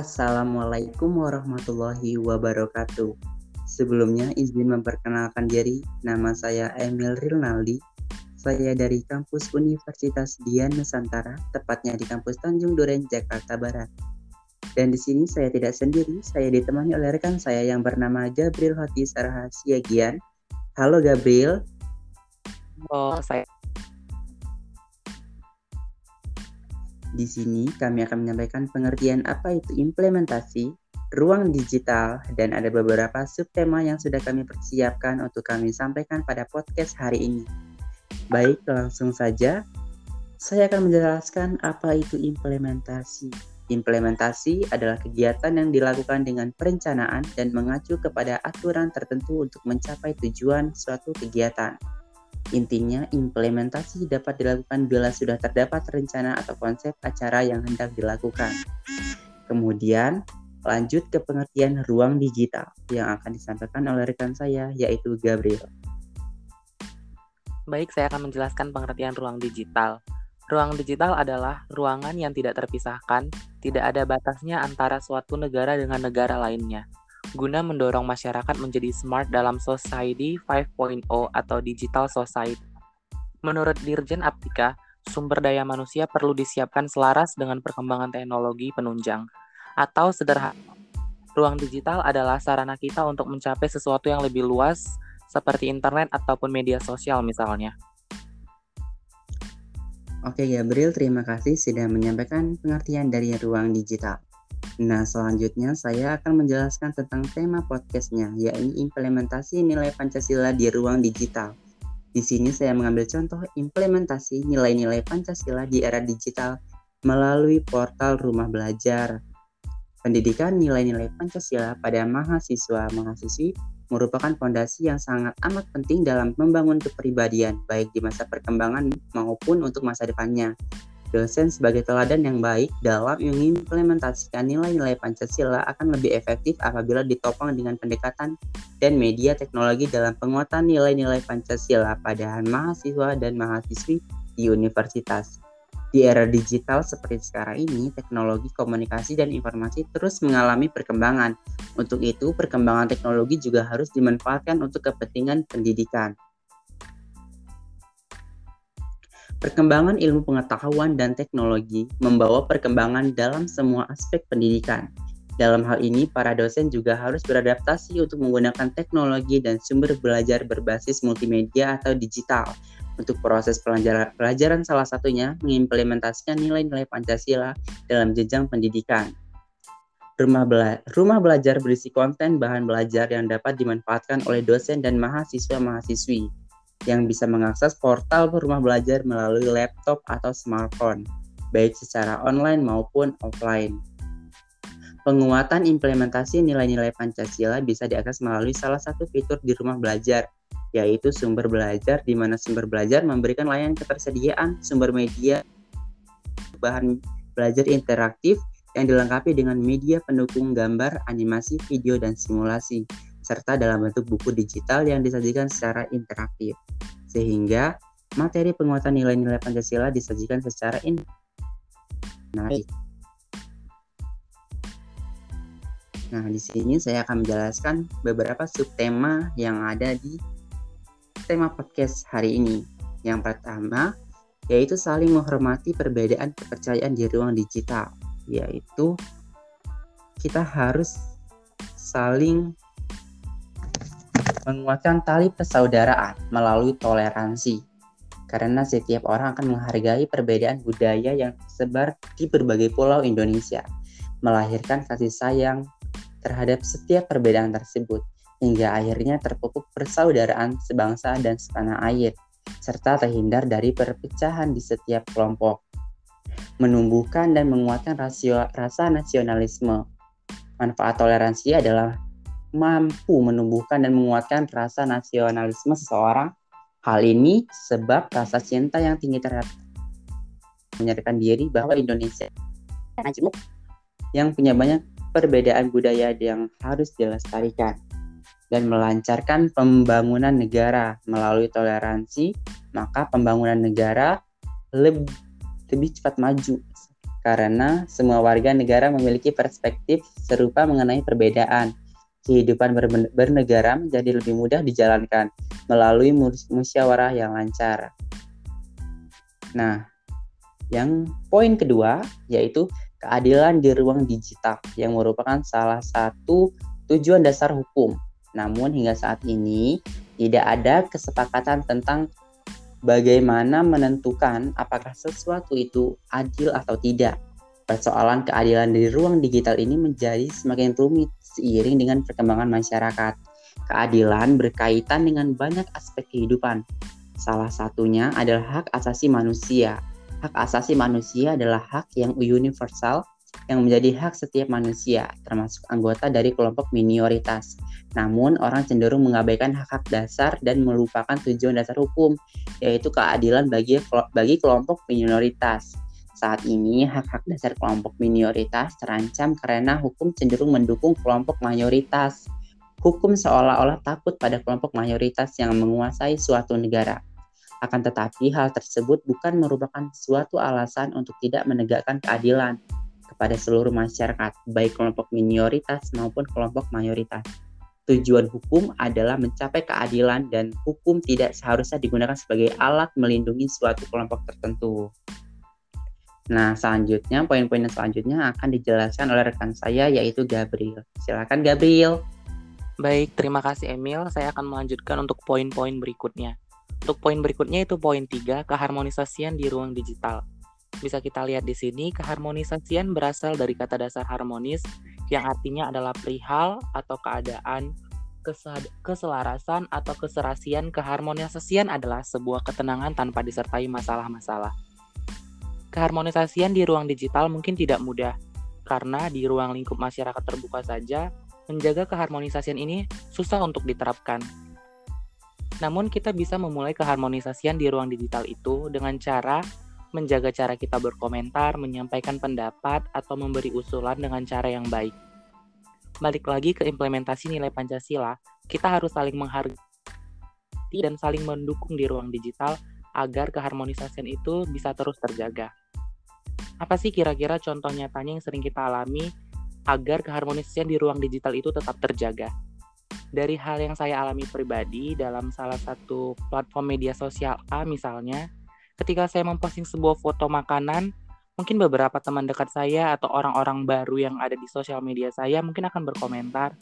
Assalamualaikum warahmatullahi wabarakatuh. Sebelumnya izin memperkenalkan diri, nama saya Emil Rilnaldi. Saya dari kampus Universitas Dian Nusantara, tepatnya di kampus Tanjung Duren, Jakarta Barat. Dan di sini saya tidak sendiri, saya ditemani oleh rekan saya yang bernama Gabriel Hoti Sarha Siagian. Halo Gabriel. Oh, saya Di sini kami akan menyampaikan pengertian apa itu implementasi, ruang digital, dan ada beberapa subtema yang sudah kami persiapkan untuk kami sampaikan pada podcast hari ini. Baik, langsung saja. Saya akan menjelaskan apa itu implementasi. Implementasi adalah kegiatan yang dilakukan dengan perencanaan dan mengacu kepada aturan tertentu untuk mencapai tujuan suatu kegiatan. Intinya, implementasi dapat dilakukan bila sudah terdapat rencana atau konsep acara yang hendak dilakukan. Kemudian, lanjut ke pengertian ruang digital yang akan disampaikan oleh rekan saya, yaitu Gabriel. Baik, saya akan menjelaskan pengertian ruang digital. Ruang digital adalah ruangan yang tidak terpisahkan, tidak ada batasnya antara suatu negara dengan negara lainnya guna mendorong masyarakat menjadi smart dalam Society 5.0 atau Digital Society. Menurut Dirjen Aptika, sumber daya manusia perlu disiapkan selaras dengan perkembangan teknologi penunjang. Atau sederhana, ruang digital adalah sarana kita untuk mencapai sesuatu yang lebih luas, seperti internet ataupun media sosial misalnya. Oke Gabriel, terima kasih sudah menyampaikan pengertian dari ruang digital. Nah, selanjutnya saya akan menjelaskan tentang tema podcastnya, yaitu implementasi nilai Pancasila di ruang digital. Di sini saya mengambil contoh implementasi nilai-nilai Pancasila di era digital melalui portal Rumah Belajar. Pendidikan nilai-nilai Pancasila pada mahasiswa-mahasiswi merupakan fondasi yang sangat amat penting dalam membangun kepribadian, baik di masa perkembangan maupun untuk masa depannya. Dosen sebagai teladan yang baik dalam mengimplementasikan nilai-nilai Pancasila akan lebih efektif apabila ditopang dengan pendekatan dan media teknologi dalam penguatan nilai-nilai Pancasila pada mahasiswa dan mahasiswi di universitas. Di era digital seperti sekarang ini, teknologi komunikasi dan informasi terus mengalami perkembangan. Untuk itu, perkembangan teknologi juga harus dimanfaatkan untuk kepentingan pendidikan. Perkembangan ilmu pengetahuan dan teknologi membawa perkembangan dalam semua aspek pendidikan. Dalam hal ini, para dosen juga harus beradaptasi untuk menggunakan teknologi dan sumber belajar berbasis multimedia atau digital. Untuk proses pelajaran, pelajaran salah satunya mengimplementasikan nilai-nilai Pancasila dalam jenjang pendidikan. Rumah, bela rumah belajar berisi konten bahan belajar yang dapat dimanfaatkan oleh dosen dan mahasiswa-mahasiswi yang bisa mengakses portal rumah belajar melalui laptop atau smartphone, baik secara online maupun offline. Penguatan implementasi nilai-nilai Pancasila bisa diakses melalui salah satu fitur di rumah belajar, yaitu sumber belajar di mana sumber belajar memberikan layanan ketersediaan sumber media bahan belajar interaktif yang dilengkapi dengan media pendukung gambar, animasi, video, dan simulasi serta dalam bentuk buku digital yang disajikan secara interaktif. Sehingga materi penguatan nilai-nilai Pancasila disajikan secara in menarik. Nah, di sini saya akan menjelaskan beberapa subtema yang ada di tema podcast hari ini. Yang pertama, yaitu saling menghormati perbedaan kepercayaan di ruang digital, yaitu kita harus saling menguatkan tali persaudaraan melalui toleransi. Karena setiap orang akan menghargai perbedaan budaya yang tersebar di berbagai pulau Indonesia, melahirkan kasih sayang terhadap setiap perbedaan tersebut, hingga akhirnya terpupuk persaudaraan sebangsa dan setanah air, serta terhindar dari perpecahan di setiap kelompok. Menumbuhkan dan menguatkan rasio, rasa nasionalisme. Manfaat toleransi adalah mampu menumbuhkan dan menguatkan rasa nasionalisme seseorang. Hal ini sebab rasa cinta yang tinggi terhadap menyatakan diri bahwa Indonesia yang punya banyak perbedaan budaya yang harus dilestarikan dan melancarkan pembangunan negara melalui toleransi, maka pembangunan negara lebih, lebih cepat maju. karena semua warga negara memiliki perspektif serupa mengenai perbedaan. Kehidupan bernegara menjadi lebih mudah dijalankan melalui musyawarah yang lancar. Nah, yang poin kedua yaitu keadilan di ruang digital yang merupakan salah satu tujuan dasar hukum. Namun hingga saat ini tidak ada kesepakatan tentang bagaimana menentukan apakah sesuatu itu adil atau tidak. Persoalan keadilan di ruang digital ini menjadi semakin rumit seiring dengan perkembangan masyarakat. Keadilan berkaitan dengan banyak aspek kehidupan. Salah satunya adalah hak asasi manusia. Hak asasi manusia adalah hak yang universal yang menjadi hak setiap manusia, termasuk anggota dari kelompok minoritas. Namun, orang cenderung mengabaikan hak-hak dasar dan melupakan tujuan dasar hukum, yaitu keadilan bagi bagi kelompok minoritas. Saat ini, hak-hak dasar kelompok minoritas terancam karena hukum cenderung mendukung kelompok mayoritas. Hukum seolah-olah takut pada kelompok mayoritas yang menguasai suatu negara. Akan tetapi, hal tersebut bukan merupakan suatu alasan untuk tidak menegakkan keadilan kepada seluruh masyarakat, baik kelompok minoritas maupun kelompok mayoritas. Tujuan hukum adalah mencapai keadilan dan hukum tidak seharusnya digunakan sebagai alat melindungi suatu kelompok tertentu. Nah, selanjutnya poin-poin selanjutnya akan dijelaskan oleh rekan saya yaitu Gabriel. Silakan Gabriel. Baik, terima kasih Emil. Saya akan melanjutkan untuk poin-poin berikutnya. Untuk poin berikutnya itu poin 3, keharmonisasian di ruang digital. Bisa kita lihat di sini, keharmonisasian berasal dari kata dasar harmonis yang artinya adalah perihal atau keadaan, keselarasan atau keserasian. Keharmonisasian adalah sebuah ketenangan tanpa disertai masalah-masalah. Keharmonisasian di ruang digital mungkin tidak mudah, karena di ruang lingkup masyarakat terbuka saja, menjaga keharmonisasian ini susah untuk diterapkan. Namun kita bisa memulai keharmonisasian di ruang digital itu dengan cara menjaga cara kita berkomentar, menyampaikan pendapat, atau memberi usulan dengan cara yang baik. Balik lagi ke implementasi nilai Pancasila, kita harus saling menghargai dan saling mendukung di ruang digital agar keharmonisasian itu bisa terus terjaga. Apa sih kira-kira contoh nyatanya yang sering kita alami agar keharmonisian di ruang digital itu tetap terjaga? Dari hal yang saya alami pribadi dalam salah satu platform media sosial A misalnya, ketika saya memposting sebuah foto makanan, mungkin beberapa teman dekat saya atau orang-orang baru yang ada di sosial media saya mungkin akan berkomentar,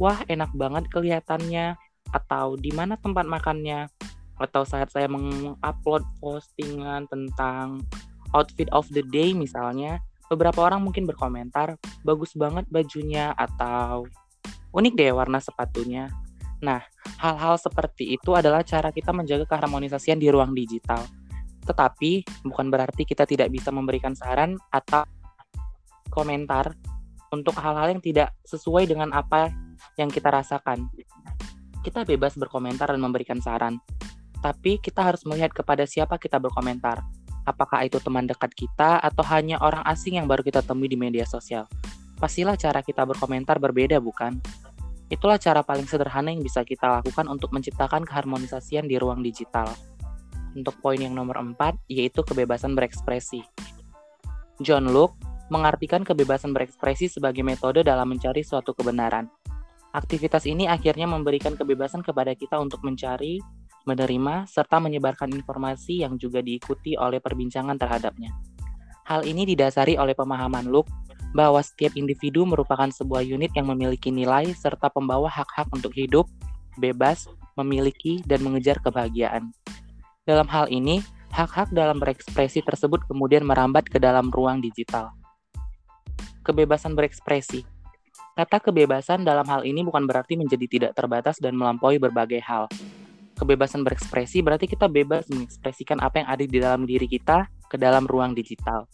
"Wah, enak banget kelihatannya." Atau di mana tempat makannya? Atau saat saya mengupload postingan tentang outfit of the day misalnya, beberapa orang mungkin berkomentar, bagus banget bajunya atau unik deh warna sepatunya. Nah, hal-hal seperti itu adalah cara kita menjaga keharmonisasian di ruang digital. Tetapi bukan berarti kita tidak bisa memberikan saran atau komentar untuk hal-hal yang tidak sesuai dengan apa yang kita rasakan. Kita bebas berkomentar dan memberikan saran, tapi kita harus melihat kepada siapa kita berkomentar apakah itu teman dekat kita atau hanya orang asing yang baru kita temui di media sosial. Pastilah cara kita berkomentar berbeda, bukan? Itulah cara paling sederhana yang bisa kita lakukan untuk menciptakan keharmonisasian di ruang digital. Untuk poin yang nomor empat, yaitu kebebasan berekspresi. John Locke mengartikan kebebasan berekspresi sebagai metode dalam mencari suatu kebenaran. Aktivitas ini akhirnya memberikan kebebasan kepada kita untuk mencari, menerima, serta menyebarkan informasi yang juga diikuti oleh perbincangan terhadapnya. Hal ini didasari oleh pemahaman Luke bahwa setiap individu merupakan sebuah unit yang memiliki nilai serta pembawa hak-hak untuk hidup, bebas, memiliki, dan mengejar kebahagiaan. Dalam hal ini, hak-hak dalam berekspresi tersebut kemudian merambat ke dalam ruang digital. Kebebasan berekspresi Kata kebebasan dalam hal ini bukan berarti menjadi tidak terbatas dan melampaui berbagai hal, kebebasan berekspresi berarti kita bebas mengekspresikan apa yang ada di dalam diri kita ke dalam ruang digital.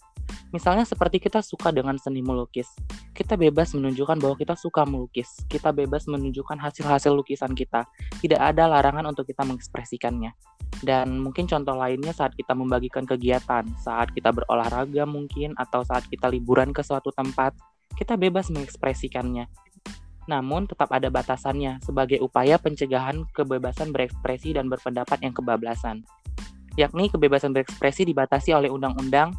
Misalnya seperti kita suka dengan seni melukis. Kita bebas menunjukkan bahwa kita suka melukis. Kita bebas menunjukkan hasil-hasil lukisan kita. Tidak ada larangan untuk kita mengekspresikannya. Dan mungkin contoh lainnya saat kita membagikan kegiatan, saat kita berolahraga mungkin, atau saat kita liburan ke suatu tempat, kita bebas mengekspresikannya namun tetap ada batasannya sebagai upaya pencegahan kebebasan berekspresi dan berpendapat yang kebablasan. Yakni kebebasan berekspresi dibatasi oleh undang-undang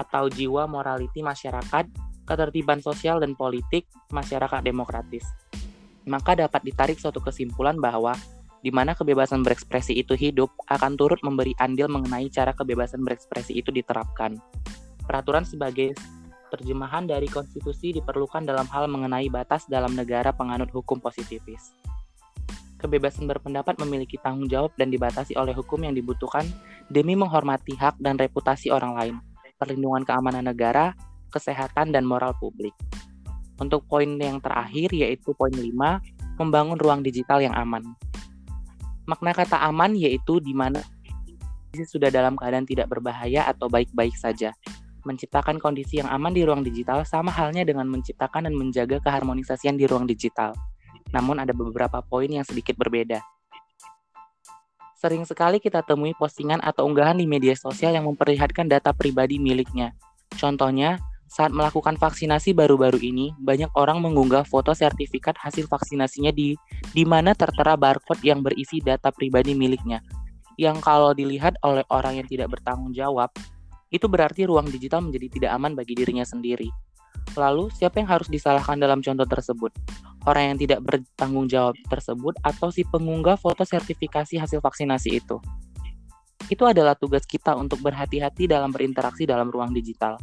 atau jiwa morality masyarakat, ketertiban sosial dan politik masyarakat demokratis. Maka dapat ditarik suatu kesimpulan bahwa di mana kebebasan berekspresi itu hidup akan turut memberi andil mengenai cara kebebasan berekspresi itu diterapkan. Peraturan sebagai terjemahan dari konstitusi diperlukan dalam hal mengenai batas dalam negara penganut hukum positifis kebebasan berpendapat memiliki tanggung jawab dan dibatasi oleh hukum yang dibutuhkan demi menghormati hak dan reputasi orang lain, perlindungan keamanan negara, kesehatan, dan moral publik. Untuk poin yang terakhir yaitu poin 5, membangun ruang digital yang aman. Makna kata aman yaitu di mana sudah dalam keadaan tidak berbahaya atau baik-baik saja. Menciptakan kondisi yang aman di ruang digital sama halnya dengan menciptakan dan menjaga keharmonisasian di ruang digital namun ada beberapa poin yang sedikit berbeda. Sering sekali kita temui postingan atau unggahan di media sosial yang memperlihatkan data pribadi miliknya. Contohnya, saat melakukan vaksinasi baru-baru ini, banyak orang mengunggah foto sertifikat hasil vaksinasinya di di mana tertera barcode yang berisi data pribadi miliknya. Yang kalau dilihat oleh orang yang tidak bertanggung jawab, itu berarti ruang digital menjadi tidak aman bagi dirinya sendiri. Lalu, siapa yang harus disalahkan dalam contoh tersebut? Orang yang tidak bertanggung jawab tersebut atau si pengunggah foto sertifikasi hasil vaksinasi itu? Itu adalah tugas kita untuk berhati-hati dalam berinteraksi dalam ruang digital.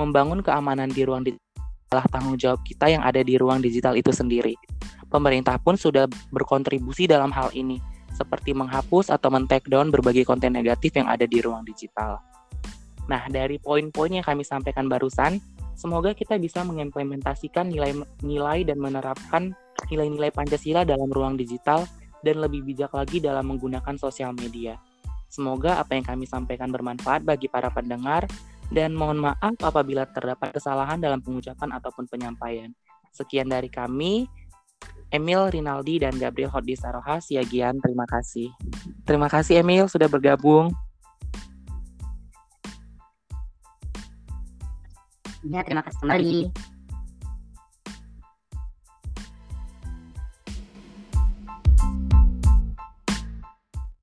Membangun keamanan di ruang digital adalah tanggung jawab kita yang ada di ruang digital itu sendiri. Pemerintah pun sudah berkontribusi dalam hal ini, seperti menghapus atau men-take down berbagai konten negatif yang ada di ruang digital. Nah, dari poin-poin yang kami sampaikan barusan, Semoga kita bisa mengimplementasikan nilai-nilai dan menerapkan nilai-nilai Pancasila dalam ruang digital dan lebih bijak lagi dalam menggunakan sosial media. Semoga apa yang kami sampaikan bermanfaat bagi para pendengar dan mohon maaf apabila terdapat kesalahan dalam pengucapan ataupun penyampaian. Sekian dari kami, Emil Rinaldi dan Gabriel Hoddi Saroha Siagian. Terima kasih. Terima kasih Emil sudah bergabung. Ya, terima kasih kembali.